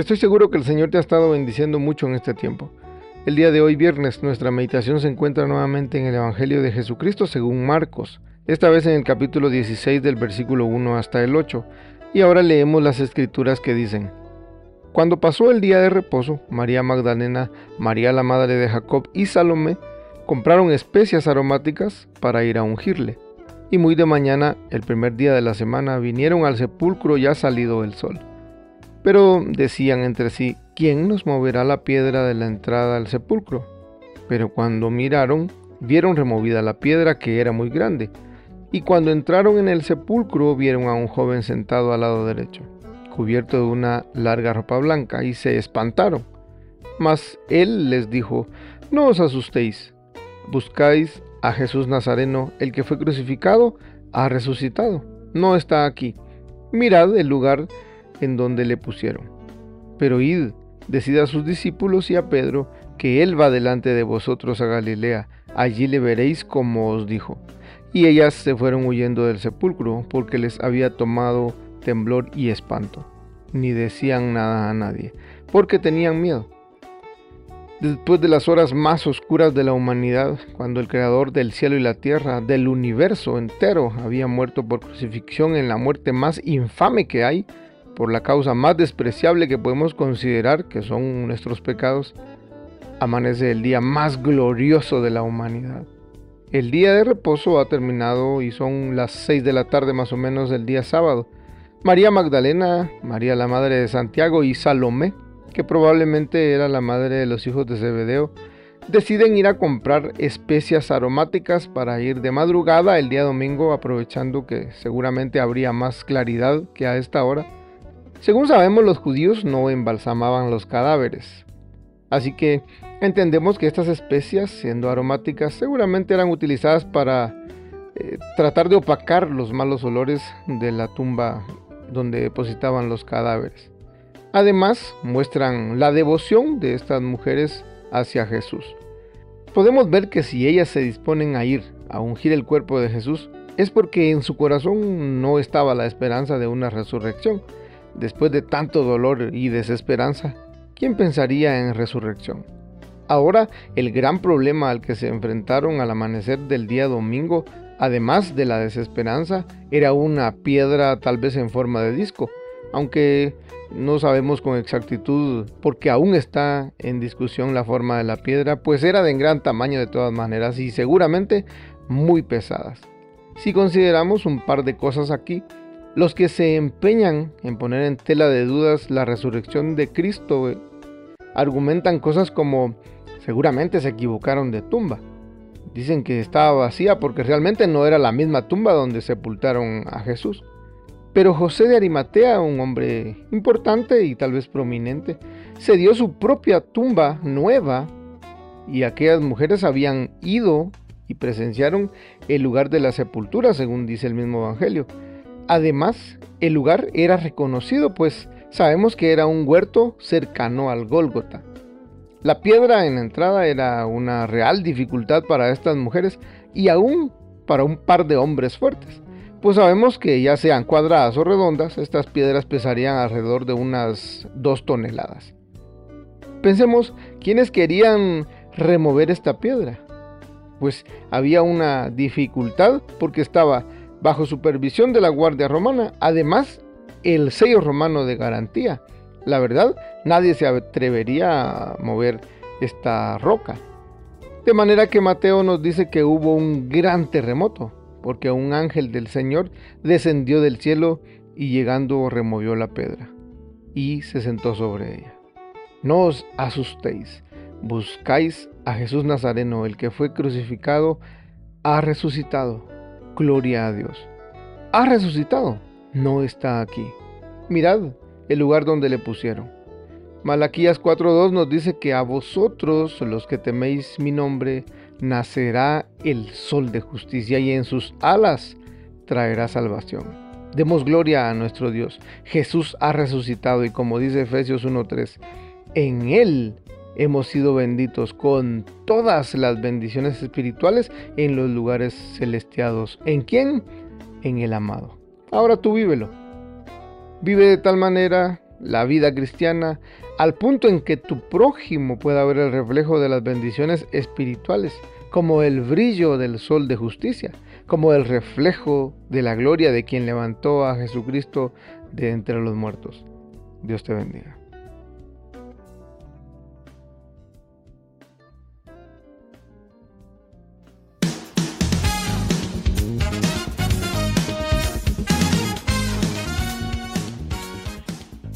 Estoy seguro que el Señor te ha estado bendiciendo mucho en este tiempo. El día de hoy viernes nuestra meditación se encuentra nuevamente en el Evangelio de Jesucristo según Marcos, esta vez en el capítulo 16 del versículo 1 hasta el 8, y ahora leemos las escrituras que dicen, Cuando pasó el día de reposo, María Magdalena, María la madre de Jacob y Salomé compraron especias aromáticas para ir a ungirle, y muy de mañana, el primer día de la semana, vinieron al sepulcro ya salido el sol. Pero decían entre sí, ¿quién nos moverá la piedra de la entrada al sepulcro? Pero cuando miraron, vieron removida la piedra que era muy grande. Y cuando entraron en el sepulcro, vieron a un joven sentado al lado derecho, cubierto de una larga ropa blanca, y se espantaron. Mas él les dijo, no os asustéis, buscáis a Jesús Nazareno, el que fue crucificado, ha resucitado, no está aquí. Mirad el lugar en donde le pusieron. Pero id, decid a sus discípulos y a Pedro que él va delante de vosotros a Galilea, allí le veréis como os dijo. Y ellas se fueron huyendo del sepulcro, porque les había tomado temblor y espanto. Ni decían nada a nadie, porque tenían miedo. Después de las horas más oscuras de la humanidad, cuando el Creador del cielo y la tierra, del universo entero, había muerto por crucifixión en la muerte más infame que hay, por la causa más despreciable que podemos considerar, que son nuestros pecados, amanece el día más glorioso de la humanidad. El día de reposo ha terminado y son las 6 de la tarde más o menos del día sábado. María Magdalena, María la madre de Santiago y Salomé, que probablemente era la madre de los hijos de Zebedeo, deciden ir a comprar especias aromáticas para ir de madrugada el día domingo, aprovechando que seguramente habría más claridad que a esta hora según sabemos, los judíos no embalsamaban los cadáveres. Así que entendemos que estas especias, siendo aromáticas, seguramente eran utilizadas para eh, tratar de opacar los malos olores de la tumba donde depositaban los cadáveres. Además, muestran la devoción de estas mujeres hacia Jesús. Podemos ver que si ellas se disponen a ir a ungir el cuerpo de Jesús, es porque en su corazón no estaba la esperanza de una resurrección, Después de tanto dolor y desesperanza, ¿quién pensaría en resurrección? Ahora, el gran problema al que se enfrentaron al amanecer del día domingo, además de la desesperanza, era una piedra tal vez en forma de disco, aunque no sabemos con exactitud porque aún está en discusión la forma de la piedra, pues era de gran tamaño de todas maneras y seguramente muy pesadas. Si consideramos un par de cosas aquí, los que se empeñan en poner en tela de dudas la resurrección de Cristo argumentan cosas como seguramente se equivocaron de tumba. Dicen que estaba vacía porque realmente no era la misma tumba donde sepultaron a Jesús. Pero José de Arimatea, un hombre importante y tal vez prominente, se dio su propia tumba nueva y aquellas mujeres habían ido y presenciaron el lugar de la sepultura, según dice el mismo Evangelio. Además, el lugar era reconocido, pues sabemos que era un huerto cercano al Gólgota. La piedra en la entrada era una real dificultad para estas mujeres y aún para un par de hombres fuertes, pues sabemos que ya sean cuadradas o redondas, estas piedras pesarían alrededor de unas dos toneladas. Pensemos, ¿quiénes querían remover esta piedra? Pues había una dificultad porque estaba bajo supervisión de la Guardia Romana, además el sello romano de garantía. La verdad, nadie se atrevería a mover esta roca. De manera que Mateo nos dice que hubo un gran terremoto, porque un ángel del Señor descendió del cielo y llegando removió la piedra y se sentó sobre ella. No os asustéis, Buscáis a Jesús Nazareno, el que fue crucificado, ha resucitado. Gloria a Dios. Ha resucitado. No está aquí. Mirad el lugar donde le pusieron. Malaquías 4.2 nos dice que a vosotros, los que teméis mi nombre, nacerá el sol de justicia y en sus alas traerá salvación. Demos gloria a nuestro Dios. Jesús ha resucitado y como dice Efesios 1.3, en Él hemos sido benditos con todas las bendiciones espirituales en los lugares celestiados. ¿En quién? En el amado. Ahora tú vívelo. Vive de tal manera la vida cristiana al punto en que tu prójimo pueda ver el reflejo de las bendiciones espirituales, como el brillo del sol de justicia, como el reflejo de la gloria de quien levantó a Jesucristo de entre los muertos. Dios te bendiga.